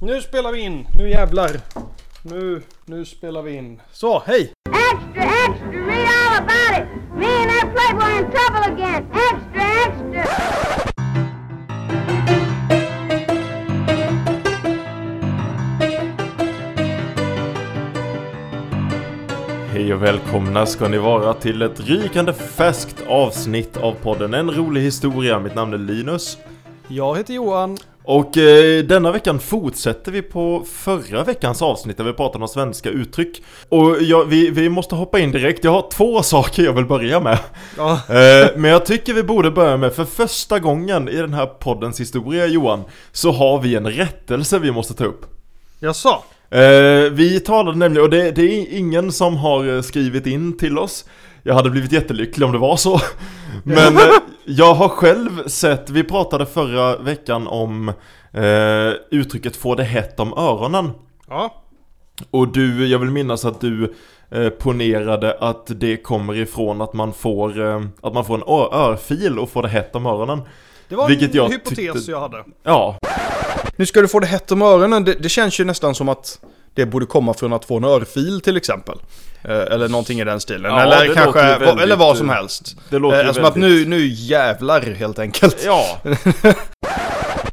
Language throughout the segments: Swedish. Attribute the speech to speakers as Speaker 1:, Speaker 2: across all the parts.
Speaker 1: Nu spelar vi in. Nu jävlar. Nu, nu spelar vi in. Så, hej!
Speaker 2: Extra, extra, read all about it. Me and that playboy in trouble again. Extra, extra.
Speaker 3: Hej och välkomna ska ni vara till ett rykande färskt avsnitt av podden En rolig historia. Mitt namn är Linus.
Speaker 1: Jag heter Johan.
Speaker 3: Och eh, denna veckan fortsätter vi på förra veckans avsnitt där vi pratade om svenska uttryck. Och jag, vi, vi måste hoppa in direkt. Jag har två saker jag vill börja med.
Speaker 1: Ja,
Speaker 3: Eh, men jag tycker vi borde börja med, för första gången i den här poddens historia Johan, så har vi en rättelse vi måste ta upp.
Speaker 1: jag sa.
Speaker 3: Eh, vi talade nämligen, och det, det är ingen som har eh, skrivit in till oss Jag hade blivit jättelycklig om det var så Men eh, jag har själv sett, vi pratade förra veckan om eh, uttrycket 'få det hett om öronen'
Speaker 1: Ja.
Speaker 3: Och du, jag vill minnas att du eh, ponerade att det kommer ifrån att man får, eh, att man får en örfil och får det hett om öronen
Speaker 1: Det var
Speaker 3: Vilket
Speaker 1: en
Speaker 3: jag
Speaker 1: hypotes
Speaker 3: tyckte-
Speaker 1: jag hade.
Speaker 3: Ja,
Speaker 1: Nu ska du få det hett om öronen. Det, det känns ju nästan som att det borde komma från att få en örfil till exempel. Eh, eller någonting i den stilen.
Speaker 3: Ja,
Speaker 1: eller kanske,
Speaker 3: väldigt,
Speaker 1: eller vad som
Speaker 3: eh,
Speaker 1: helst.
Speaker 3: det låter
Speaker 1: Eh, Som att nu, nu jävlar helt enkelt.
Speaker 3: Ja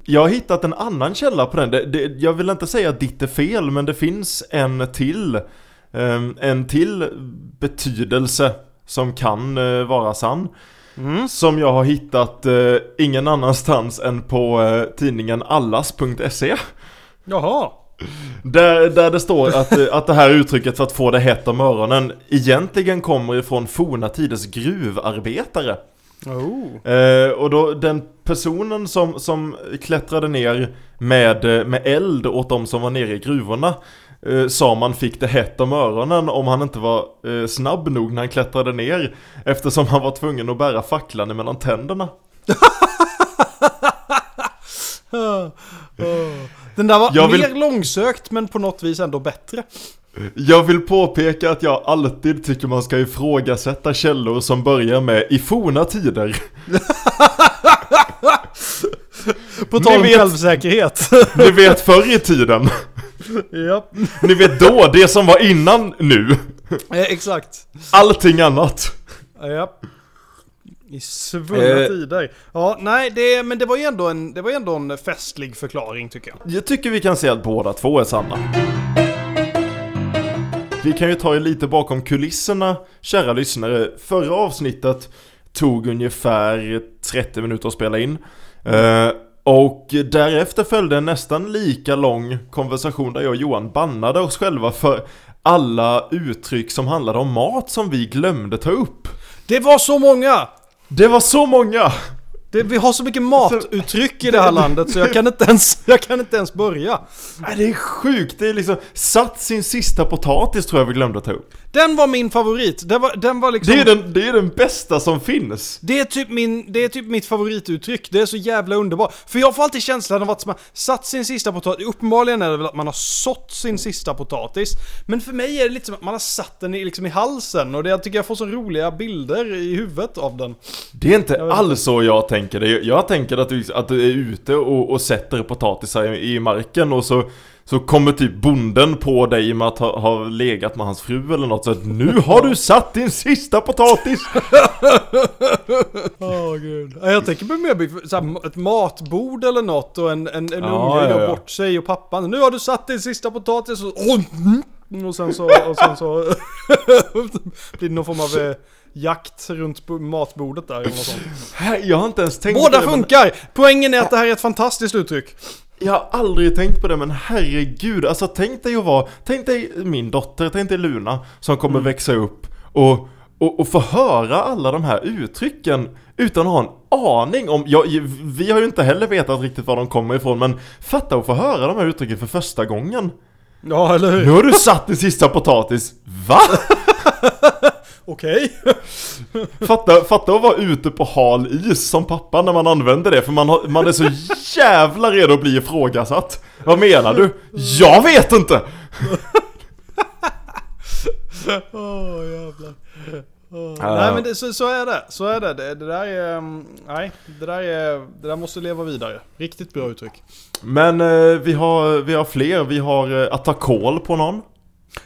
Speaker 3: Jag har hittat en annan källa på den, det, det, jag vill inte säga att ditt är fel men det finns en till ehm, En till betydelse som kan eh, vara sann Som jag har hittat ingen annanstans än på tidningen allas.se
Speaker 1: Jaha.
Speaker 3: Där, där det står att, eh, att det här uttrycket för att få det hett om öronen Egentligen kommer ifrån forna tiders gruvarbetare.
Speaker 1: Oh.
Speaker 3: Eh, och då den personen som, som klättrade ner med, eh, med eld åt de som var nere i gruvorna eh, Sa man fick det hett om öronen om han inte var eh, snabb nog när han klättrade ner Eftersom han var tvungen att bära facklan mellan tänderna
Speaker 1: Den där var
Speaker 3: Jag vill-
Speaker 1: mer långsökt men på något vis ändå bättre.
Speaker 3: Jag vill påpeka att jag alltid tycker man ska ifrågasätta källor som börjar med i forna tider
Speaker 1: På tal om
Speaker 3: vet-
Speaker 1: självsäkerhet.
Speaker 3: Ni vet förr i tiden
Speaker 1: ja.
Speaker 3: Ni vet då, det som var innan nu
Speaker 1: Eh, exakt.
Speaker 3: Allting annat
Speaker 1: Ja. I svunna
Speaker 3: Eh.
Speaker 1: tider. Ja, nej, det, men det var ju ändå en, det var ju ändå en festlig förklaring tycker jag.
Speaker 3: Jag tycker vi kan säga att båda två är sanna. Vi kan ju ta er lite bakom kulisserna, kära lyssnare. Förra avsnittet tog ungefär 30 minuter att spela in. Eh, och därefter följde en nästan lika lång konversation där jag och Johan bannade oss själva för alla uttryck som handlade om mat som vi glömde ta upp.
Speaker 1: Det var så många!
Speaker 3: Det var så många!
Speaker 1: Det, vi har så mycket matuttryck i det här landet så jag kan inte ens, jag kan inte ens börja.
Speaker 3: Nej, det är sjukt, det är liksom satt sin sista potatis tror jag vi glömde ta upp.
Speaker 1: Den var min favorit. Den var, den var liksom...
Speaker 3: Det är, den, det är den bästa som finns.
Speaker 1: Det är, typ min, det är typ mitt favorituttryck, det är så jävla underbart. För jag får alltid känslan av att man satt sin sista potatis, uppenbarligen är det väl att man har sått sin sista potatis. Men för mig är det lite som att man har satt den i, liksom i halsen och det, jag tycker jag får så roliga bilder i huvudet av den.
Speaker 3: Det är inte alls så jag tänker. Jag tänker att du, att du är ute och, och sätter potatisar i, i marken och så så kommer typ bonden på dig med att ha, ha legat med hans fru eller något så att nu har du satt din sista potatis!
Speaker 1: Åh gud. Ja, Jag tänker mig mer så här, ett matbord eller något och en, en, en
Speaker 3: Ja,
Speaker 1: unge
Speaker 3: ja,
Speaker 1: gör
Speaker 3: ja.
Speaker 1: bort sig och pappan Nu har du satt din sista potatis och, mm, och sen så, och sen så blir det någon form av eh, jakt runt bo- matbordet där eller något sånt.
Speaker 3: Jag har inte ens tänkt
Speaker 1: Båda
Speaker 3: på det, men-
Speaker 1: funkar! Poängen är att det här är ett fantastiskt uttryck.
Speaker 3: Jag har aldrig tänkt på det men herregud, alltså tänk dig att vara, tänk dig min dotter, tänk dig Luna som kommer växa upp och, och, och få höra alla de här uttrycken utan att ha en aning om, jag, vi har ju inte heller vetat riktigt var de kommer ifrån men fatta att få höra de här uttrycken för första gången.
Speaker 1: Ja, eller
Speaker 3: Nu
Speaker 1: hur?
Speaker 3: har du satt din sista potatis, va?
Speaker 1: Okej.
Speaker 3: Fatta, fatta att vara ute på hal is som pappa när man använder det för man, har, man är så jävla redo att bli ifrågasatt. Vad menar du? Jag vet inte!
Speaker 1: Åh jävlar. Nej men det, så, så är det, så är det. Det, det där är... um, Nej, det där är... Det där måste leva vidare. Riktigt bra uttryck.
Speaker 3: Men eh, vi, har, vi har fler, vi har eh, att ta koll på någon.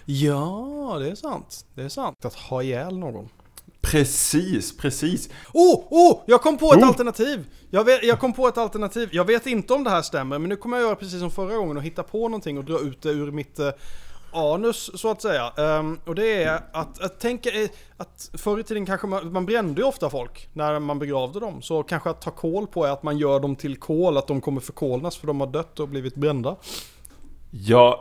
Speaker 1: Ja, det är sant. Det är sant. Att ha ihjäl någon.
Speaker 3: Precis, precis.
Speaker 1: Oh, oh! Jag kom på ett
Speaker 3: Oh.
Speaker 1: alternativ! Jag, vet, jag kom på ett alternativ. Jag vet inte om det här stämmer, men nu kommer jag göra precis som förra gången och hitta på någonting och dra ut det ur mitt eh, anus, så att säga. Ehm, och det är att, att tänka eh, att förr i tiden kanske man, man brände ju ofta folk när man begravde dem. Så kanske att ta kol på är att man gör dem till kol, att de kommer förkolnas för de har dött och blivit brända.
Speaker 3: Jag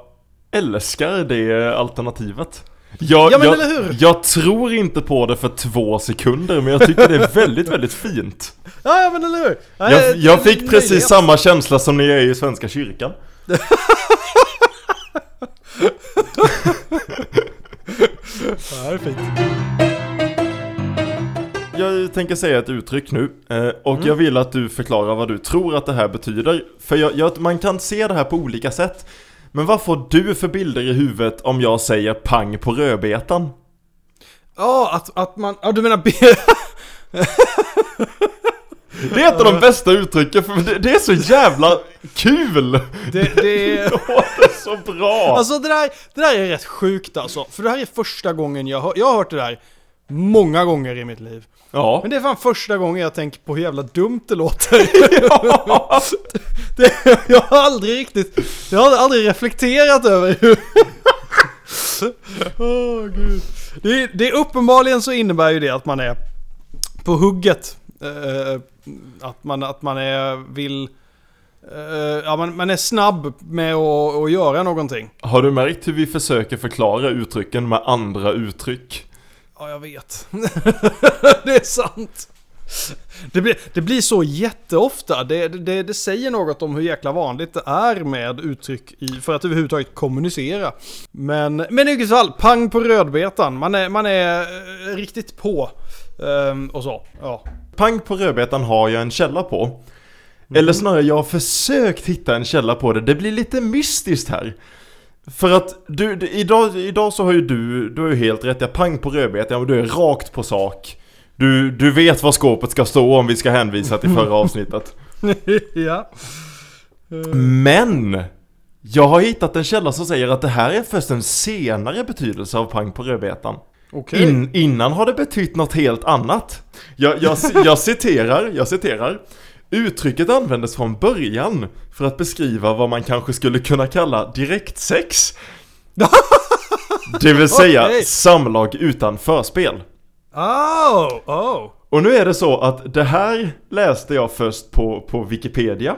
Speaker 3: älskar det alternativet. Jag,
Speaker 1: Ja, men
Speaker 3: jag,
Speaker 1: eller hur?
Speaker 3: jag tror inte på det för två sekunder, men jag tycker det är väldigt, väldigt fint.
Speaker 1: Ja, ja men eller hur? Ja,
Speaker 3: Jag, jag fick precis
Speaker 1: möjlighet.
Speaker 3: samma känsla som ni är i Svenska kyrkan.
Speaker 1: Ja, det är fint.
Speaker 3: Jag tänker säga ett uttryck nu, eh, och
Speaker 1: Mm.
Speaker 3: jag vill att du förklarar vad du tror att det här betyder. För jag, man kan se det här på olika sätt. Men vad får du för bilder i huvudet om jag säger pang på rödbetan?
Speaker 1: Ja, att, att man... Ja, du menar...
Speaker 3: Det är ett av de bästa uttrycken, för det, det är så jävla kul!
Speaker 1: Det, det är
Speaker 3: så bra!
Speaker 1: Alltså det där, det där är rätt sjukt alltså. För det här är första gången jag hör, jag har hört det där många gånger i mitt liv.
Speaker 3: ja.
Speaker 1: Men det är fan första gången jag tänker på hur jävla dumt det låter. det, jag har aldrig riktigt, jag har aldrig reflekterat över hur... Åh gud. Det, det är uppenbarligen så innebär ju det att man är på hugget. Eh, att, man, att man är, vill... eh, ja, man, man är snabb med att, att göra någonting.
Speaker 3: Har du märkt hur vi försöker förklara uttrycken med andra uttryck?
Speaker 1: Ja, jag vet. det är sant. Det blir, det blir så jätteofta. Det, det, det säger något om hur jäkla vanligt det är med uttryck i, för att överhuvudtaget kommunicera. Men, men i vilket fall, pang på rödbetan. Man är, man är eh, riktigt på. Ehm, och så, ja.
Speaker 3: Pang på rödbetan har jag en källa på. Eller snarare, jag har försökt hitta en källa på det. Det blir lite mystiskt här. För att du, idag, idag så har ju du, du har ju helt rätt. Jag pang på rödbetan, men du är rakt på sak. Du, du vet var skåpet ska stå om vi ska hänvisa till förra avsnittet.
Speaker 1: ja.
Speaker 3: Men! Jag har hittat en källa som säger att det här är först en senare betydelse av pang på rödbetan.
Speaker 1: Okej.
Speaker 3: In, innan har det betytt något helt annat. Jag, jag, jag citerar, jag citerar. Uttrycket användes från början för att beskriva vad man kanske skulle kunna kalla direktsex. Det vill säga
Speaker 1: Okej.
Speaker 3: samlag utan förspel.
Speaker 1: Oh, oh.
Speaker 3: Och nu är det så att det här läste jag först på, på Wikipedia.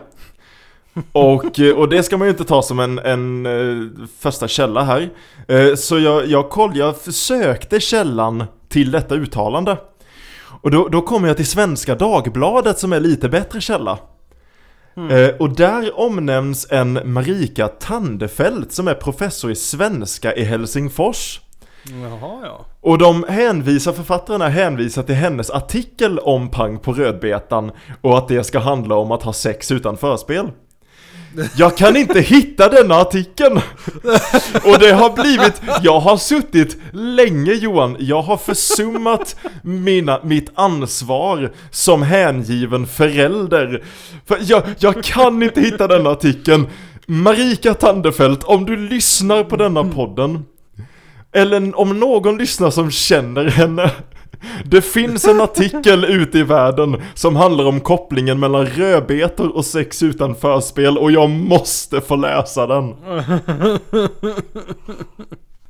Speaker 3: Och, eh, och det ska man ju inte ta som en, en eh, första källa här. Eh, så jag, jag kollade, jag försökte källan till detta uttalande. Och då, då kommer jag till Svenska Dagbladet som är lite bättre källa. Eh, och där omnämns en Marika Tandefelt som är professor i svenska i Helsingfors.
Speaker 1: Jaha, ja.
Speaker 3: Och de hänvisar, författarna hänvisar till hennes artikel om pang på rödbetan och att det ska handla om att ha sex utan förspel. Jag kan inte hitta denna artikeln! Och det har blivit, jag har suttit länge Johan, jag har försummat mina, mitt ansvar som hängiven förälder. För jag, jag kan inte hitta denna artikeln. Marika Tandefelt, om du lyssnar på denna podden eller om någon lyssnar som känner henne Det finns en artikel ute i världen som handlar om kopplingen mellan rödbetor och sex utan förspel och jag måste få läsa den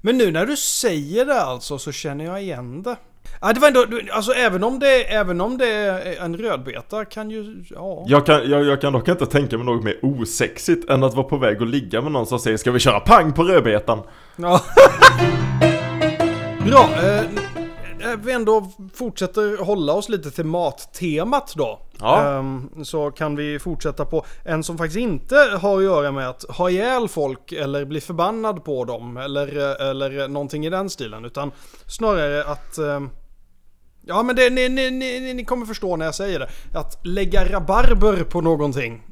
Speaker 1: Men nu när du säger det alltså så känner jag igen det. Ja, det var ändå, alltså även om det, även om det är en rödbeta kan ju, ja.
Speaker 3: jag kan, jag, jag kan dock inte tänka mig något mer osexigt än att vara på väg att ligga med någon som säger Ska vi köra pang på rödbetan?
Speaker 1: ja. Bra, eh, vi ändå fortsätter hålla oss lite till mattemat då.
Speaker 3: Ja.
Speaker 1: Ehm, så kan vi fortsätta på en som faktiskt inte har att göra med att ha ihjäl folk eller bli förbannad på dem eller, eller någonting i den stilen. Utan snarare att ehm, Ja men det, ni, ni, ni, ni kommer förstå när jag säger det. Att lägga rabarber på någonting.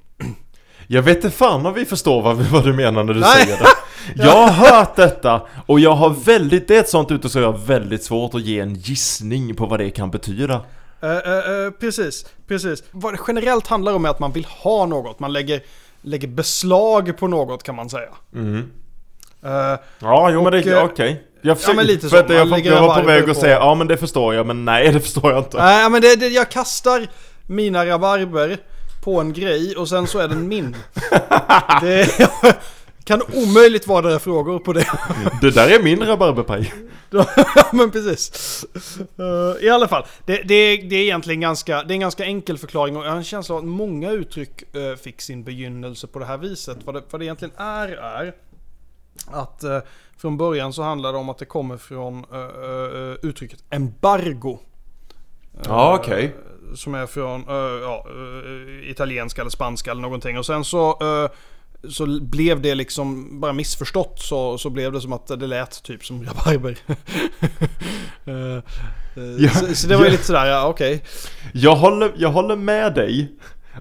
Speaker 3: Jag vet inte fan om vi förstår vad, vad du menar när du
Speaker 1: Nej.
Speaker 3: säger det Jag har hört detta och jag har väldigt, det är ett sånt uttryck så jag har väldigt svårt att ge en gissning på vad det kan betyda.
Speaker 1: Eh, eh, eh, precis, precis. Vad det generellt handlar om är att man vill ha något. Man lägger, lägger beslag på något kan man säga.
Speaker 3: Mm. Ja, jo men det,
Speaker 1: Och,
Speaker 3: okej. Jag,
Speaker 1: ja, men lite
Speaker 3: för
Speaker 1: så.
Speaker 3: jag, jag, jag var på väg att säga ja men det förstår jag, men nej det förstår jag inte.
Speaker 1: Nej men det, det, jag kastar mina rabarber på en grej och sen så är den min. Det kan omöjligt vara några frågor på det.
Speaker 3: Det där är min rabarberpaj.
Speaker 1: Ja men precis. Eh, I alla fall, det, det, det är egentligen ganska, det är en ganska enkel förklaring och jag har en känsla av att många uttryck eh, fick sin begynnelse på det här viset. Vad det, vad det egentligen är, är att eh, från början så handlar det om att det kommer från uttrycket embargo.
Speaker 3: Ja, okej.
Speaker 1: Eh, Som är från eh, ja, eh, italienska eller spanska eller någonting. Och sen så, eh, så blev det liksom bara missförstått. Så, så blev det som att det lät typ som rabarber. Eh,
Speaker 3: Ja,
Speaker 1: så, så det var ju lite sådär, ja okej.
Speaker 3: Jag håller, jag håller med dig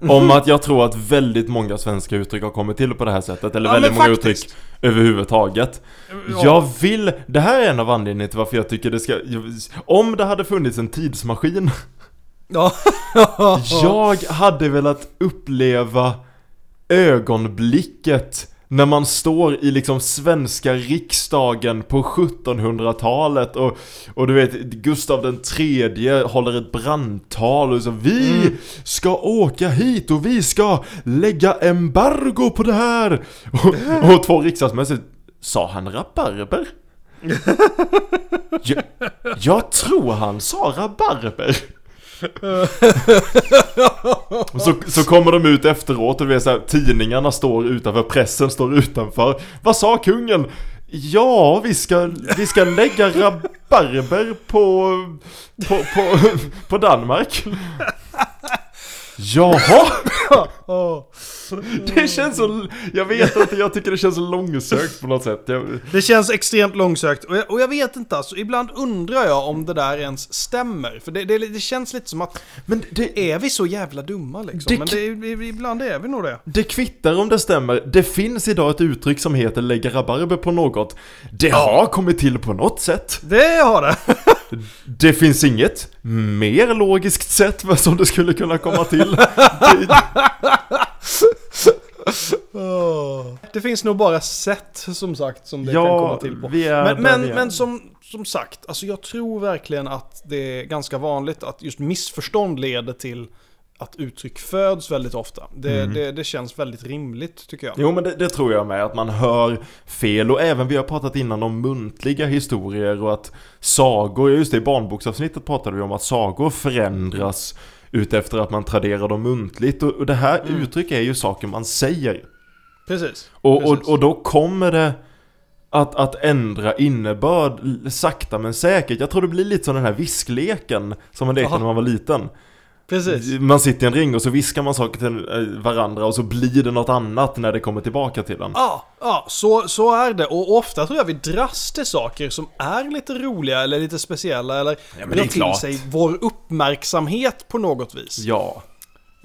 Speaker 3: om att jag tror att väldigt många svenska uttryck har kommit till på det här sättet. Eller
Speaker 1: Ja,
Speaker 3: väldigt många
Speaker 1: faktiskt.
Speaker 3: uttryck överhuvudtaget.
Speaker 1: Ja.
Speaker 3: Jag vill, det här är en av anledningarna till varför jag tycker det ska, om det hade funnits en tidsmaskin. Jag hade velat uppleva ögonblicket när man står i liksom svenska riksdagen på 1700-talet och, och du vet Gustav den tredje håller ett brandtal och så Vi ska åka hit och vi ska lägga embargo på det här! Och, och två riksdagsmän säger, Sa han rabarber? jag, jag tror han sa rabarber så, så kommer de ut efteråt och det är så här, tidningarna står utanför, pressen står utanför. Vad sa kungen? Ja, vi ska, vi ska lägga rabarber på, på, på, på Danmark. Jaha! Det känns så, jag vet inte, jag tycker det känns långsökt på något sätt. Jag,
Speaker 1: Det känns extremt långsökt och jag, och jag vet inte alltså, ibland undrar jag om det där ens stämmer. För det, det, det känns lite som att,
Speaker 3: men det,
Speaker 1: är vi så jävla dumma liksom? Men ibland är vi nog det.
Speaker 3: det kvittar om det stämmer. Det finns idag ett uttryck som heter lägga rabarber på något. Det har kommit till på något sätt.
Speaker 1: Det har det.
Speaker 3: Det finns inget mer logiskt sätt vad som det skulle kunna komma till. Det,
Speaker 1: finns nog bara sätt som sagt som det
Speaker 3: Ja,
Speaker 1: kan komma till på. men men, men som, som sagt, alltså jag tror verkligen att det är ganska vanligt att just missförstånd leder till att uttryck föds väldigt ofta. Det,
Speaker 3: Mm.
Speaker 1: det, det känns väldigt rimligt tycker jag.
Speaker 3: jo men det, det tror jag med, att man hör fel och även vi har pratat innan om muntliga historier och att sagor, just det i barnboksavsnittet pratade vi om att sagor förändras utefter att man traderar dem muntligt och, och det här
Speaker 1: Mm.
Speaker 3: uttryck är ju saker man säger.
Speaker 1: Precis.
Speaker 3: Och,
Speaker 1: Precis.
Speaker 3: och, och då kommer det att, att ändra innebörd sakta men säkert. Jag tror det blir lite som den här viskleken som man lekte när man var liten.
Speaker 1: Precis.
Speaker 3: Man sitter i en ring och så viskar man saker till eh, varandra och så blir det något annat när det kommer tillbaka till en.
Speaker 1: Ja, ja så, så är det. Och ofta tror jag vi dras till saker som är lite roliga eller lite speciella eller
Speaker 3: men
Speaker 1: drar
Speaker 3: det
Speaker 1: till sig vår uppmärksamhet på något vis.
Speaker 3: Ja.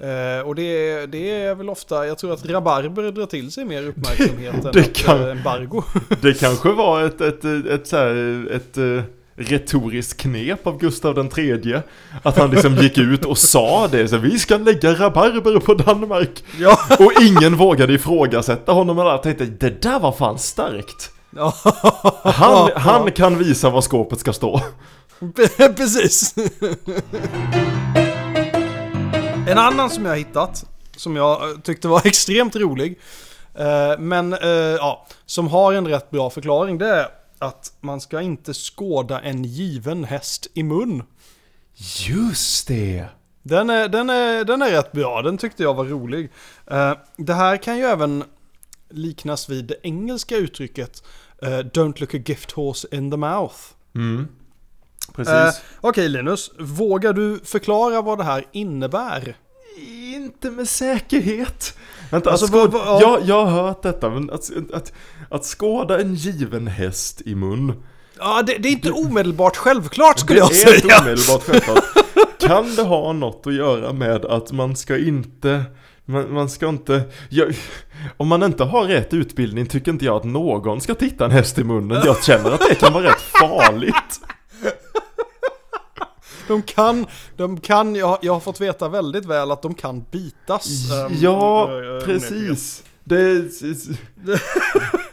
Speaker 1: Eh, och det, det är väl ofta, jag tror att rabarber drar till sig mer uppmärksamhet än
Speaker 3: det
Speaker 1: att,
Speaker 3: kan-
Speaker 1: eh, embargo.
Speaker 3: Det kanske var ett, ett, ett, ett, så här, ett eh, retoriskt knep av Gustav den tredje. Att han liksom gick ut och sa det, så vi ska lägga rabarber på Danmark.
Speaker 1: ja.
Speaker 3: Och ingen vågade ifrågasätta honom alla tänkte det där var fan starkt. Han, han kan visa var skåpet ska stå.
Speaker 1: Precis. en annan som jag hittat, som jag eh, tyckte var extremt rolig, eh, men eh, ja, som har en rätt bra förklaring, det är att man ska inte skåda en given häst i mun.
Speaker 3: Just det.
Speaker 1: Den är, den, är, den är rätt bra, den tyckte jag var rolig. Eh, det här kan ju även liknas vid det engelska uttrycket eh, Don't look a gift horse in the mouth.
Speaker 3: Mm. Precis.
Speaker 1: Eh, Okej Linus, vågar du förklara vad det här innebär?
Speaker 3: Inte med säkerhet. Vänta,
Speaker 1: Alltså,
Speaker 3: att skåda,
Speaker 1: vad- vad-
Speaker 3: jag, jag har hört detta, men att, att, att skåda en given häst i mun.
Speaker 1: Ja, det, det är inte omedelbart självklart skulle
Speaker 3: det
Speaker 1: jag
Speaker 3: är
Speaker 1: säga.
Speaker 3: inte omedelbart självklart. Kan det ha något att göra med att man ska inte Man, man ska inte... Jag, om man inte har rätt utbildning tycker inte jag att någon ska titta en häst i munnen. Jag känner att det kan vara rätt farligt.
Speaker 1: De kan, de kan, jag, jag har fått veta väldigt väl att de kan bitas.
Speaker 3: Ja,
Speaker 1: onekligen.
Speaker 3: precis. Det...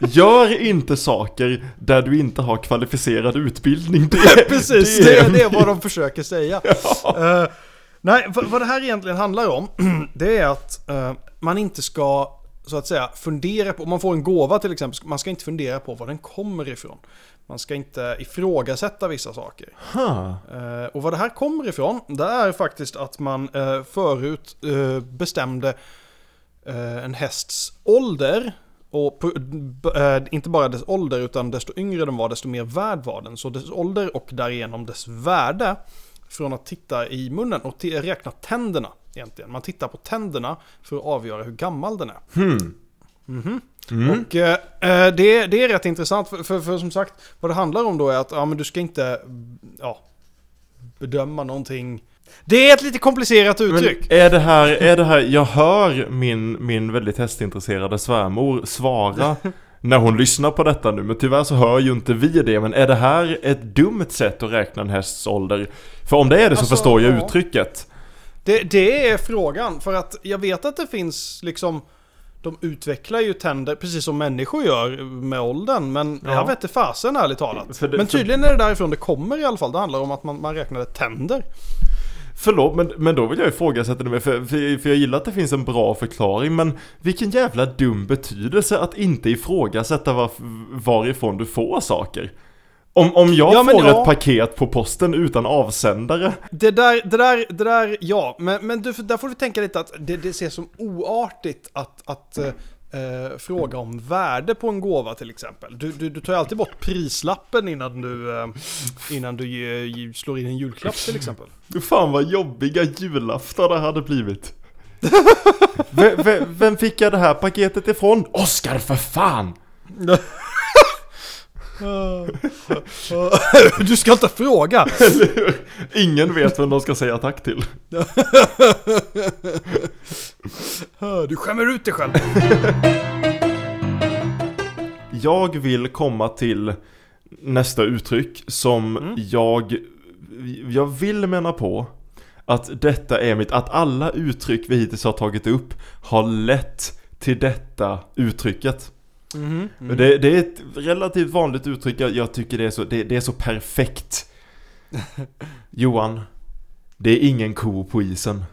Speaker 3: Gör inte saker där du inte har kvalificerad utbildning. Det,
Speaker 1: Precis, det, är- det är vad de försöker säga. Eh, nej, vad, det här egentligen handlar om, det är att eh, man inte ska, så att säga, fundera på, om man får en gåva till exempel, man ska inte fundera på var den kommer ifrån. Man ska inte ifrågasätta vissa saker.
Speaker 3: Huh.
Speaker 1: Eh, och vad det här kommer ifrån, det är faktiskt att man eh, förut eh, bestämde eh, en hästs ålder. Och eh, inte bara dess ålder, utan desto yngre den var, desto mer värd var den. Så dess ålder och därigenom dess värde från att titta i munnen och räkna tänderna egentligen. Man tittar på tänderna för att avgöra hur gammal den är.
Speaker 3: Hmm. Mm.
Speaker 1: Och eh, eh, det, det är rätt intressant för, för, för som sagt vad det handlar om då är att ja, men du ska inte ja, bedöma någonting. Det är ett lite komplicerat
Speaker 3: Men
Speaker 1: uttryck.
Speaker 3: är det här, är det här, jag hör min, min väldigt hästintresserade svärmor svara när hon lyssnar på detta nu, men tyvärr så hör ju inte vi det, men är det här ett dumt sätt att räkna en hästs ålder? För om det är det så
Speaker 1: Alltså,
Speaker 3: förstår jag
Speaker 1: ja.
Speaker 3: uttrycket.
Speaker 1: Det, det är frågan för att jag vet att det finns liksom de utvecklar ju tänder precis som människor gör med åldern. Men
Speaker 3: Ja.
Speaker 1: jag vet inte fasen ärligt talat.
Speaker 3: För det-
Speaker 1: men
Speaker 3: för-
Speaker 1: tydligen är det därifrån det kommer i alla fall. Det handlar om att man, man räknade tänder.
Speaker 3: Förlåt, men, men då vill jag ifrågasätta det med, för, för, för jag gillar att det finns en bra förklaring, men vilken jävla dum betydelse att inte ifrågasätta var, varifrån du får saker. Om, om jag
Speaker 1: Ja, men
Speaker 3: får
Speaker 1: ja.
Speaker 3: ett paket på posten utan avsändare,
Speaker 1: Det där, det där, det där, ja. Men, men du, där får du tänka lite att det, det ses som oartigt att, att eh, eh, fråga om värde på en gåva till exempel. Du, du, du tar ju alltid bort prislappen innan du, eh, innan du ge, ge, slår in en julklapp till exempel.
Speaker 3: fan vad jobbiga julafton det hade blivit. v, v, vem fick jag det här paketet ifrån? Oskar för fan!
Speaker 1: Du ska inte fråga!
Speaker 3: Ingen vet vem de ska säga tack till.
Speaker 1: Du skämmer ut dig själv.
Speaker 3: Jag vill komma till nästa uttryck som jag, jag vill mena på att detta är mitt, att alla uttryck vi hittills har tagit upp har lett till detta uttrycket. Det, det är ett relativt vanligt uttryck, jag, jag tycker det är, så, det, det är så perfekt. Johan, det är ingen ko på isen.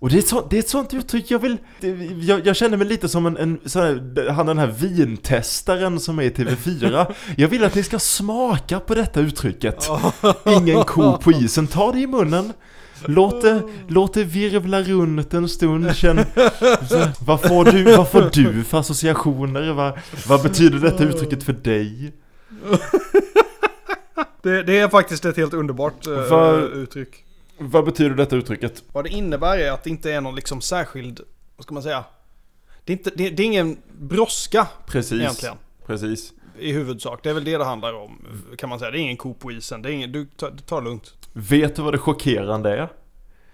Speaker 3: Och det är, sånt, det är ett sånt uttryck jag vill... det- Jag, jag känner mig lite som en, en här, han den här vintestaren som är i TV4. Jag vill att ni ska smaka på detta uttrycket. Ingen ko på isen. Ta det i munnen. Låt det, låt det virvla runt en stund. Känn, vad, får du, vad får du för associationer? Vad, vad betyder detta uttrycket för dig?
Speaker 1: Det, det är faktiskt ett helt underbart eh,
Speaker 3: Vad-
Speaker 1: uttryck.
Speaker 3: Vad betyder detta uttrycket?
Speaker 1: Vad det innebär är att det inte är någon liksom särskild, vad ska man säga? Det är, inte, det, det är ingen brådska
Speaker 3: Precis.
Speaker 1: egentligen.
Speaker 3: Precis.
Speaker 1: I huvudsak. Det är väl det det handlar om. Kan man säga. Det är ingen ko på isen. Det är ingen, du tar, du tar det lugnt.
Speaker 3: Vet du vad det chockerande är?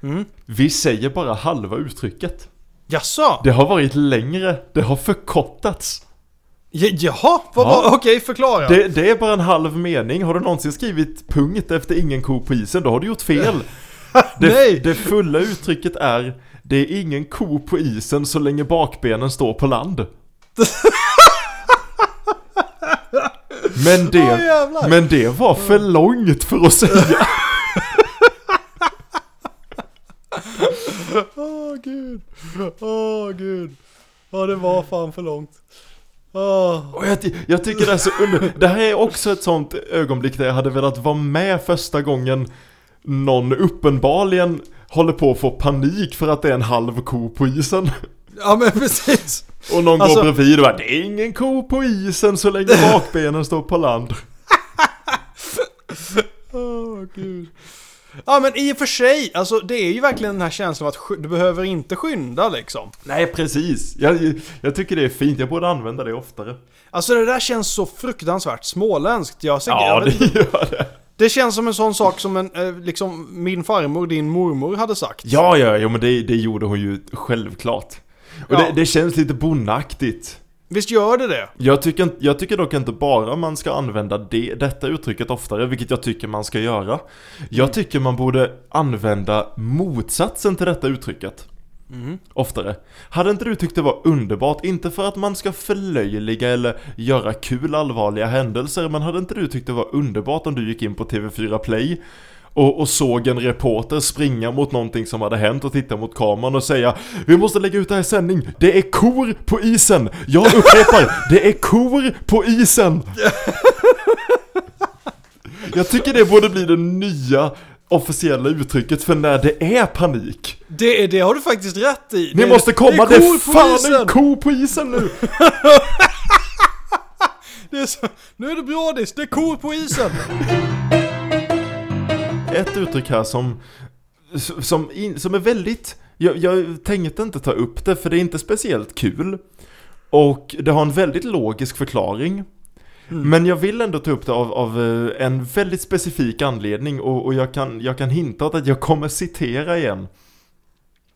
Speaker 1: Mm.
Speaker 3: Vi säger bara halva uttrycket.
Speaker 1: Jaså?
Speaker 3: Det har varit längre, det har förkortats.
Speaker 1: Ja, jaha? Vad
Speaker 3: Ja.
Speaker 1: var, okej, förklara.
Speaker 3: Det, det är bara en halv mening. Har du någonsin skrivit punkt efter ingen ko på isen, då har du gjort fel. Det,
Speaker 1: Nej.
Speaker 3: det fulla uttrycket är Det är ingen ko på isen så länge bakbenen står på land. Men det,
Speaker 1: jävlar.
Speaker 3: men det var för långt för att säga.
Speaker 1: Åh gud. Åh gud. Ja, det var fan för långt. Åh.
Speaker 3: Och jag, jag tycker det är så under... Det här är också ett sånt ögonblick där jag hade velat vara med första gången någon uppenbarligen håller på att få panik för att det är en halv ko på isen.
Speaker 1: Ja, men precis.
Speaker 3: Och någon
Speaker 1: Alltså-
Speaker 3: går bredvid och bara Det är ingen ko på isen så länge bakbenen står på land.
Speaker 1: Åh gud. Ja, men i och för sig. Alltså, det är ju verkligen den här känslan av att du behöver inte skynda liksom.
Speaker 3: Nej precis. Jag, jag tycker det är fint, jag borde använda det oftare.
Speaker 1: Alltså det där känns så fruktansvärt småländskt. Jag, ser,
Speaker 3: Ja
Speaker 1: jag,
Speaker 3: det gör det.
Speaker 1: Det känns som en sån sak som en, eh, liksom min farmor, din mormor, hade sagt.
Speaker 3: Ja, ja, ja men det, det gjorde hon ju självklart. Och
Speaker 1: Ja.
Speaker 3: det, det känns lite bonnaktigt.
Speaker 1: Visst gör det det?
Speaker 3: Jag tycker, jag tycker dock inte bara man ska använda det, detta uttrycket oftare, vilket jag tycker man ska göra. Jag tycker man borde använda motsatsen till detta uttrycket. Oftare. Hade inte du tyckt det var underbart, inte för att man ska förlöjliga eller göra kul allvarliga händelser, men hade inte du tyckt det var underbart om du gick in på TV4 Play och, och såg en reporter springa mot någonting som hade hänt och titta mot kameran och säga Vi måste lägga ut det här i sändning, det är kor på isen! Jag upprepar, det är kor på isen! Jag tycker det borde bli det nya officiella uttrycket för när det är panik.
Speaker 1: Det, det har du faktiskt rätt i.
Speaker 3: Ni
Speaker 1: det,
Speaker 3: måste komma, det är,
Speaker 1: kor på
Speaker 3: fan
Speaker 1: isen.
Speaker 3: en ko på isen nu!
Speaker 1: Det är så, nu är det brådis, det är kor på isen!
Speaker 3: Ett uttryck här som, som, in, som är väldigt, jag, jag tänkte inte ta upp det för det är inte speciellt kul. Och det har en väldigt logisk förklaring. Men jag vill ändå ta upp det av, av eh, en väldigt specifik anledning och, och jag, kan, jag kan hinta att jag kommer citera igen.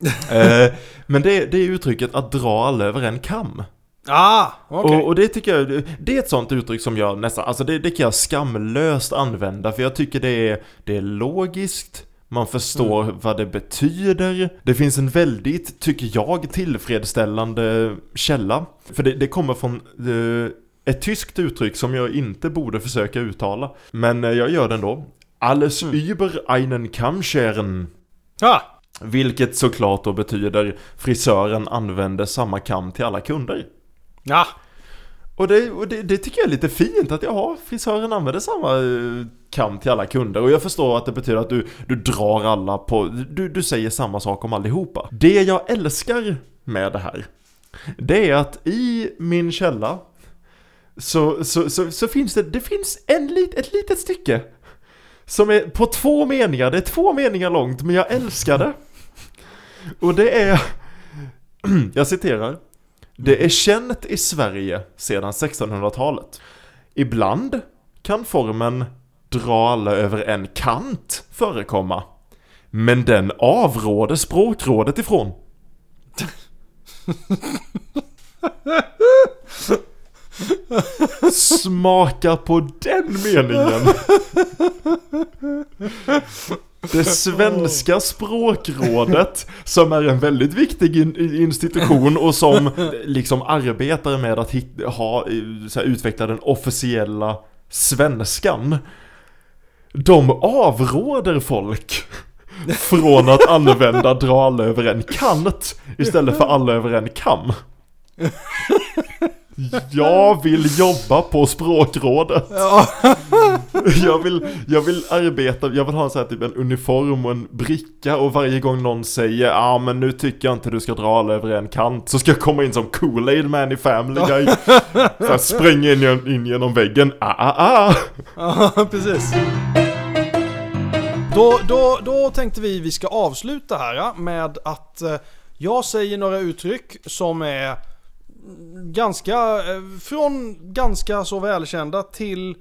Speaker 3: eh, men det, det är uttrycket att dra alla över en kam.
Speaker 1: Ah, okej.
Speaker 3: Och, och det tycker jag, det är ett sånt uttryck som jag nästan, alltså det, det kan jag skamlöst använda för jag tycker det är, det är logiskt, man förstår vad det betyder. Det finns en väldigt, tycker jag, tillfredsställande källa. För det, det kommer från eh, ett tyskt uttryck som jag inte borde försöka uttala. Men eh, jag gör det ändå. Alles über einen Kamm scheren.
Speaker 1: Ah,
Speaker 3: Vilket såklart då betyder frisören använder samma kam till alla kunder
Speaker 1: ja.
Speaker 3: Och, det, och det, det tycker jag är lite fint att ja, frisören använder samma eh, kam till alla kunder och jag förstår att det betyder att du, du drar alla på, du, du säger samma sak om allihopa. Det jag älskar med det här, det är att i min källa så, så, så, så finns det, det finns en lit, ett litet stycke som är på två meningar, det är två meningar långt men jag älskar det. Och det är, jag citerar. Det är känt i Sverige sedan 1600-talet. Ibland kan formen dra alla över en kant förekomma. Men den avråder språkrådet ifrån. Smaka på den meningen! Det svenska språkrådet, som är en väldigt viktig institution och som liksom arbetar med att ha, så här, utveckla den officiella svenskan. De avråder folk från att använda dra alla över en kant istället för alla över en kam. Jag vill jobba på språkrådet. Jag vill, jag vill arbeta, jag vill ha sån här typ en uniform och en bricka och varje gång någon säger ja ah, men nu tycker jag inte du ska dra alla över en kant så ska jag komma in som Kool-Aid man i Family Guy. Så här, in, in genom väggen, ah ah ah.
Speaker 1: Ja, precis. Då, då, då tänkte vi vi ska avsluta här ja, med att eh, jag säger några uttryck som är ganska, eh, från ganska så välkända till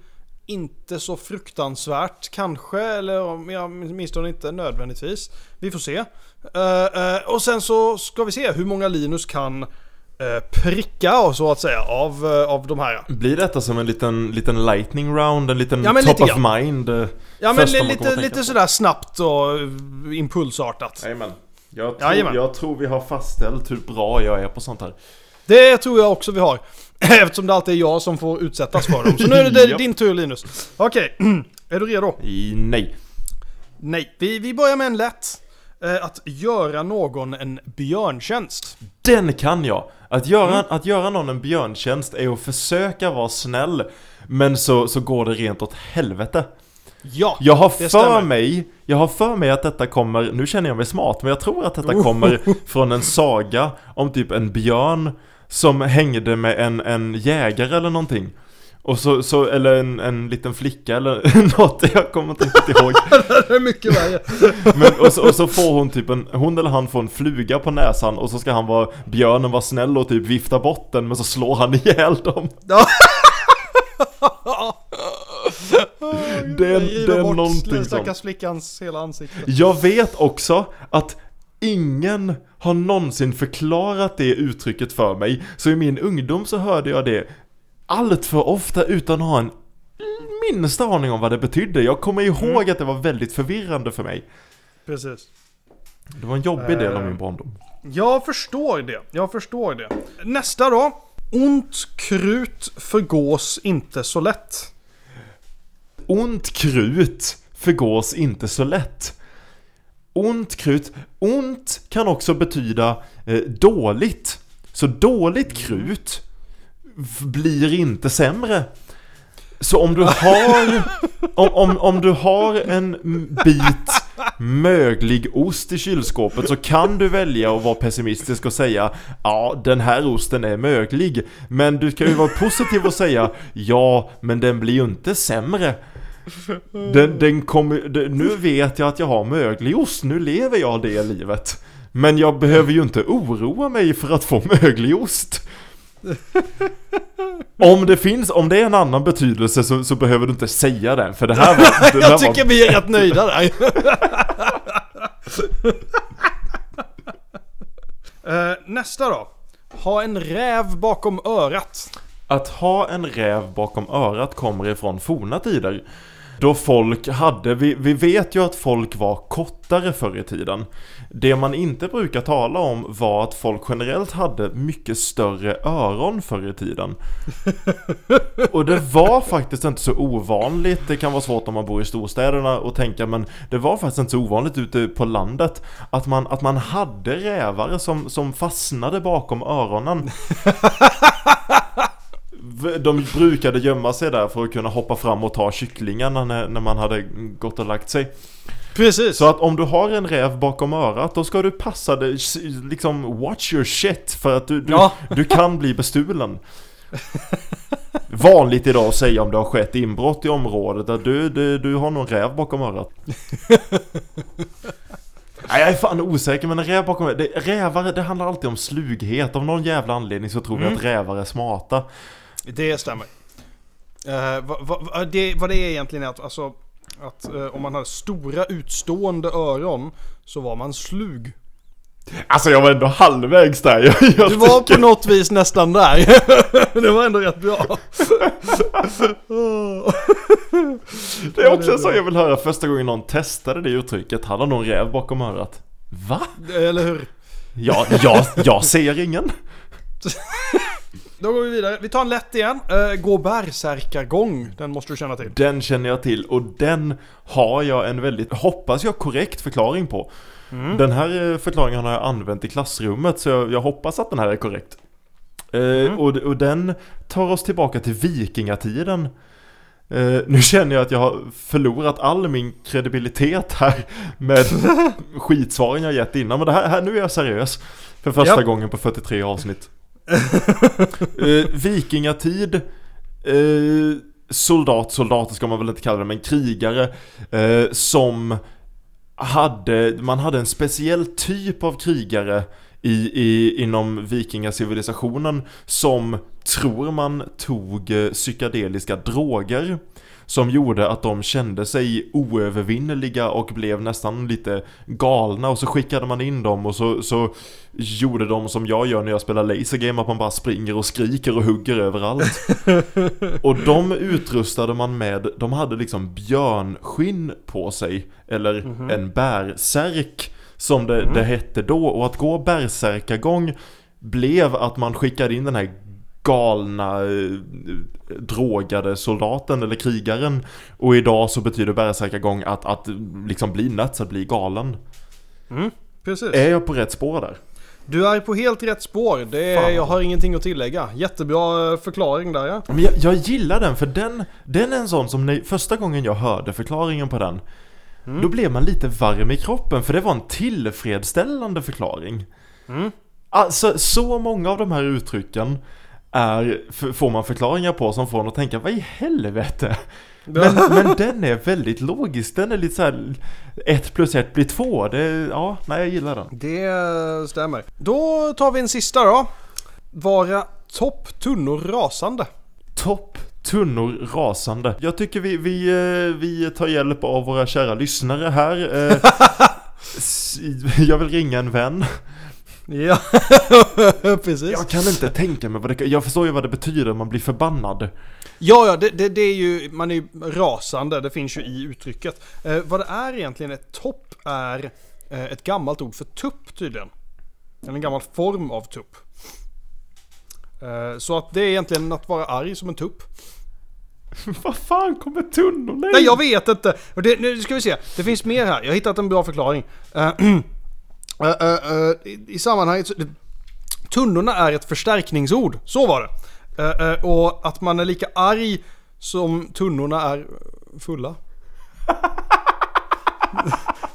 Speaker 1: inte så fruktansvärt kanske, eller om jag åtminstone inte nödvändigtvis. Vi får se. Eh, eh, och sen så ska vi se hur många Linus kan pricka och så att säga av, av de här.
Speaker 3: Blir detta som en liten, liten lightning round, en liten
Speaker 1: Ja,
Speaker 3: top
Speaker 1: lite
Speaker 3: of
Speaker 1: grann.
Speaker 3: mind?
Speaker 1: Ja men lite, lite sådär snabbt och impulsartat.
Speaker 3: Jajamän. Jag tror,
Speaker 1: Jajamän.
Speaker 3: jag tror vi har fastställt hur bra jag är på sånt här.
Speaker 1: Det tror jag också vi har. Eftersom det alltid är jag som får utsättas för dem. Så nu är det din tur Linus. Okej, är du redo?
Speaker 3: Nej.
Speaker 1: Nej. Vi, vi börjar med en lätt. Eh, att göra någon en björntjänst.
Speaker 3: Den kan jag! Att göra,
Speaker 1: Mm.
Speaker 3: att göra någon en björntjänst är att försöka vara snäll Men så, så går det rent åt helvete
Speaker 1: Ja,
Speaker 3: Jag har för
Speaker 1: stämmer.
Speaker 3: mig, jag har för mig att detta kommer, nu känner jag mig smart Men jag tror att detta
Speaker 1: Oh.
Speaker 3: kommer från en saga om typ en björn Som hängde med en, en jägare eller någonting och så, så, eller en, en liten flicka eller något, jag kommer inte riktigt ihåg
Speaker 1: det är mycket värre.
Speaker 3: Men, och, så, och så får hon typ en, hon eller han får en fluga på näsan och så ska han vara, björnen vara snäll och typ vifta bort den men så slår han ihjäl dem Det det är
Speaker 1: bort
Speaker 3: någonting
Speaker 1: den stackars flickans hela ansikte.
Speaker 3: Jag vet också att ingen har någonsin förklarat det uttrycket för mig. Så i min ungdom så hörde jag det allt för ofta utan att ha en minsta aning om vad det betydde. Jag kommer ihåg att det var väldigt förvirrande för mig.
Speaker 1: Precis.
Speaker 3: Det var en jobbig del av
Speaker 1: Eh.
Speaker 3: min barndom.
Speaker 1: Jag förstår det. Jag förstår det. Nästa då. Ont krut förgås inte så lätt.
Speaker 3: Ont krut förgås inte så lätt. Ont krut, ont kan också betyda eh, dåligt. Så dåligt krut f- blir inte sämre. Så om du har, om, om, om du har en bit möglig ost i kylskåpet så kan du välja att vara pessimistisk och säga Ja, den här osten är möglig. Men du kan ju vara positiv och säga Ja, men den blir ju inte sämre. Den, den kommer, den, nu vet jag att jag har möglig ost, nu lever jag det livet. Men jag behöver ju inte oroa mig för att få ost. Om det finns, om det är en annan betydelse så, så behöver du inte säga den, för det här var... Det
Speaker 1: Jag
Speaker 3: här
Speaker 1: tycker
Speaker 3: var
Speaker 1: vi är rätt nöjda där. Eh, Nästa då. Ha en räv bakom örat.
Speaker 3: Att ha en räv bakom örat kommer ifrån forna tider. Då folk hade, vi, vi vet ju att folk var kortare förr i tiden. Det man inte brukar tala om var att folk generellt hade mycket större öron förr i tiden. Och det var faktiskt inte så ovanligt, det kan vara svårt om man bor i storstäderna och tänka men det var faktiskt inte så ovanligt ute på landet att man, att man hade rävar som, som fastnade bakom öronen. De brukade gömma sig där för att kunna hoppa fram och ta kycklingarna när, när man hade gått och lagt sig.
Speaker 1: Precis.
Speaker 3: Så att om du har en räv bakom örat då ska du passa dig, liksom watch your shit för att du, du,
Speaker 1: Ja.
Speaker 3: du kan bli bestulen. Vanligt idag att säga om det har skett inbrott i området att du, du, du har någon räv bakom örat. Nej, jag är fan osäker men en räv bakom örat, det, rävar det handlar alltid om slughet. Av någon jävla anledning så tror vi att rävar är smarta.
Speaker 1: Det stämmer. Eh, vad, vad, det, vad det är egentligen är att, alltså, att eh, om man hade stora utstående öron så var man slug.
Speaker 3: Alltså jag var ändå halvvägs där. Jag, jag
Speaker 1: Du var
Speaker 3: tycker-
Speaker 1: på något vis nästan där. det var ändå rätt bra.
Speaker 3: Det är också så jag vill höra första gången någon testade det uttrycket. Hade någon räv bakom örat? Va?
Speaker 1: Eller hur?
Speaker 3: Ja, jag, jag ser ingen.
Speaker 1: Då går vi vidare. Vi tar en lätt igen. Uh, gå bärsärkargång. Den måste du känna till.
Speaker 3: Den känner jag till och den har jag en väldigt, hoppas jag, korrekt förklaring på. Den här eh, förklaringen har jag använt i klassrummet så jag, jag hoppas att den här är korrekt. Eh, och, och den tar oss tillbaka till vikingatiden. Eh, nu känner jag att jag har förlorat all min kredibilitet här med skitsvaren jag gett innan. Men det här, här, nu är jag seriös. För första
Speaker 1: Japp.
Speaker 3: gången på 43 avsnitt. eh, vikingatid. Eh, soldat, soldater ska man väl inte kalla det, men krigare. Eh, som hade, man hade en speciell typ av krigare i, i, inom vikingacivilisationen som tror man tog eh, psykedeliska droger som gjorde att de kände sig oövervinneliga och blev nästan lite galna. Och så skickade man in dem och så, så gjorde de som jag gör när jag spelar laser game att man bara springer och skriker och hugger överallt. Och de utrustade man med, de hade liksom björnskinn på sig Eller en bärsärk Som det, det hette då. Och att gå bärsärkagång Blev att man skickade in den här galna eh, drogade soldaten eller krigaren Och idag så betyder bärsärkagång att, att liksom bli nuts, att bli galen
Speaker 1: Precis.
Speaker 3: Är jag på rätt spår där?
Speaker 1: Du är på helt rätt spår. Det är, jag har ingenting att tillägga. Jättebra eh, förklaring där ja.
Speaker 3: Men jag, jag gillar den för den, den är en sån som när, första gången jag hörde förklaringen på den Då blev man lite varm i kroppen för det var en tillfredsställande förklaring Alltså så många av de här uttrycken är, får man förklaringar på som får en att tänka vad i helvete? Men, men den är väldigt logisk, den är lite så här ett plus ett blir två, det, ja, nej jag gillar den
Speaker 1: Det stämmer. Då tar vi en sista då. Vara topp tunnor rasande.
Speaker 3: Topp tunnor rasande. Jag tycker vi, vi, eh, vi tar hjälp av våra kära lyssnare här. Eh, Jag vill ringa en vän.
Speaker 1: Ja, precis.
Speaker 3: Jag kan inte tänka mig vad det Jag förstår ju vad det betyder, man blir förbannad.
Speaker 1: Ja, ja, det, det, det är ju, man är ju rasande, det finns ju i uttrycket. Eh, vad det är egentligen, ett topp är eh, ett gammalt ord för tupp tydligen. Eller en gammal form av tupp. Eh, så att det är egentligen att vara arg som en tupp.
Speaker 3: Vad fan kommer tunnorna in?
Speaker 1: Nej, jag vet inte. Det, nu ska vi se. Det finns mer här. Jag har hittat en bra förklaring. Uh, uh, i, I sammanhanget så... Tunnorna är ett förstärkningsord. Så var det. Och att man är lika arg som tunnorna är fulla.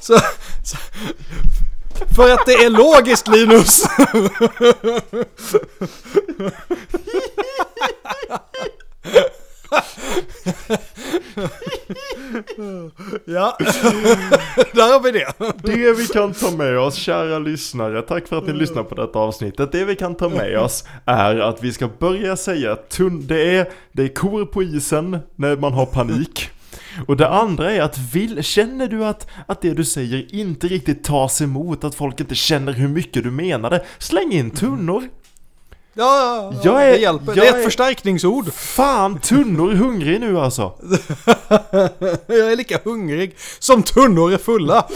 Speaker 1: så, så, för att det är logiskt Linus. ja, där har vi det.
Speaker 3: Det vi kan ta med oss, kära lyssnare, tack för att ni lyssnar på detta avsnittet. Det vi kan ta med oss är att vi ska börja säga att tunn, det, är, det är kor på isen när man har panik. Och det andra är att vill, känner du att, att det du säger inte riktigt tas emot, att folk inte känner hur mycket du menade, släng in tunnor.
Speaker 1: Ja, ja, ja
Speaker 3: Jag är-
Speaker 1: det hjälper. det är ett
Speaker 3: är-
Speaker 1: förstärkningsord.
Speaker 3: Fan, tunnor är hungrig nu alltså.
Speaker 1: Jag är lika hungrig som tunnor är fulla.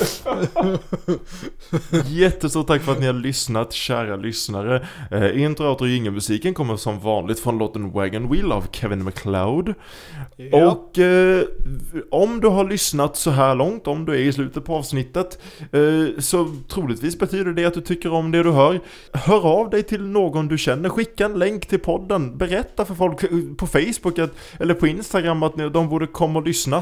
Speaker 3: Jättestort tack för att ni har lyssnat, kära lyssnare. Eh, intro, outro och jingelmusiken kommer som vanligt från låten Wagon Wheel av Kevin MacLeod.
Speaker 1: Ja.
Speaker 3: Och eh, om du har lyssnat så här långt, om du är i slutet på avsnittet, eh, så troligtvis betyder det att du tycker om det du hör. Hör av dig till någon du känner, skicka en länk till podden, berätta för folk på Facebook att, eller på Instagram att de borde komma och lyssna.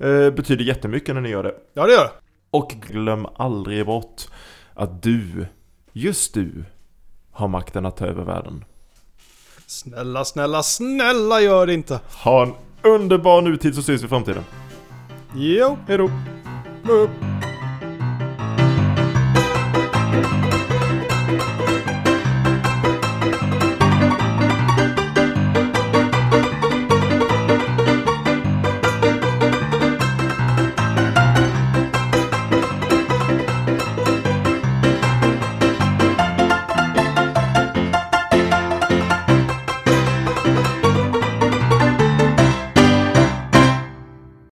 Speaker 3: Eh, betyder jättemycket när ni gör det.
Speaker 1: Ja, det gör det.
Speaker 3: Och glöm aldrig bort att du, just du, har makten att ta över världen.
Speaker 1: Snälla, snälla, snälla gör det inte.
Speaker 3: Ha en underbar nutid så ses vi i framtiden.
Speaker 1: Jo.
Speaker 3: Hejdå!
Speaker 1: Upp.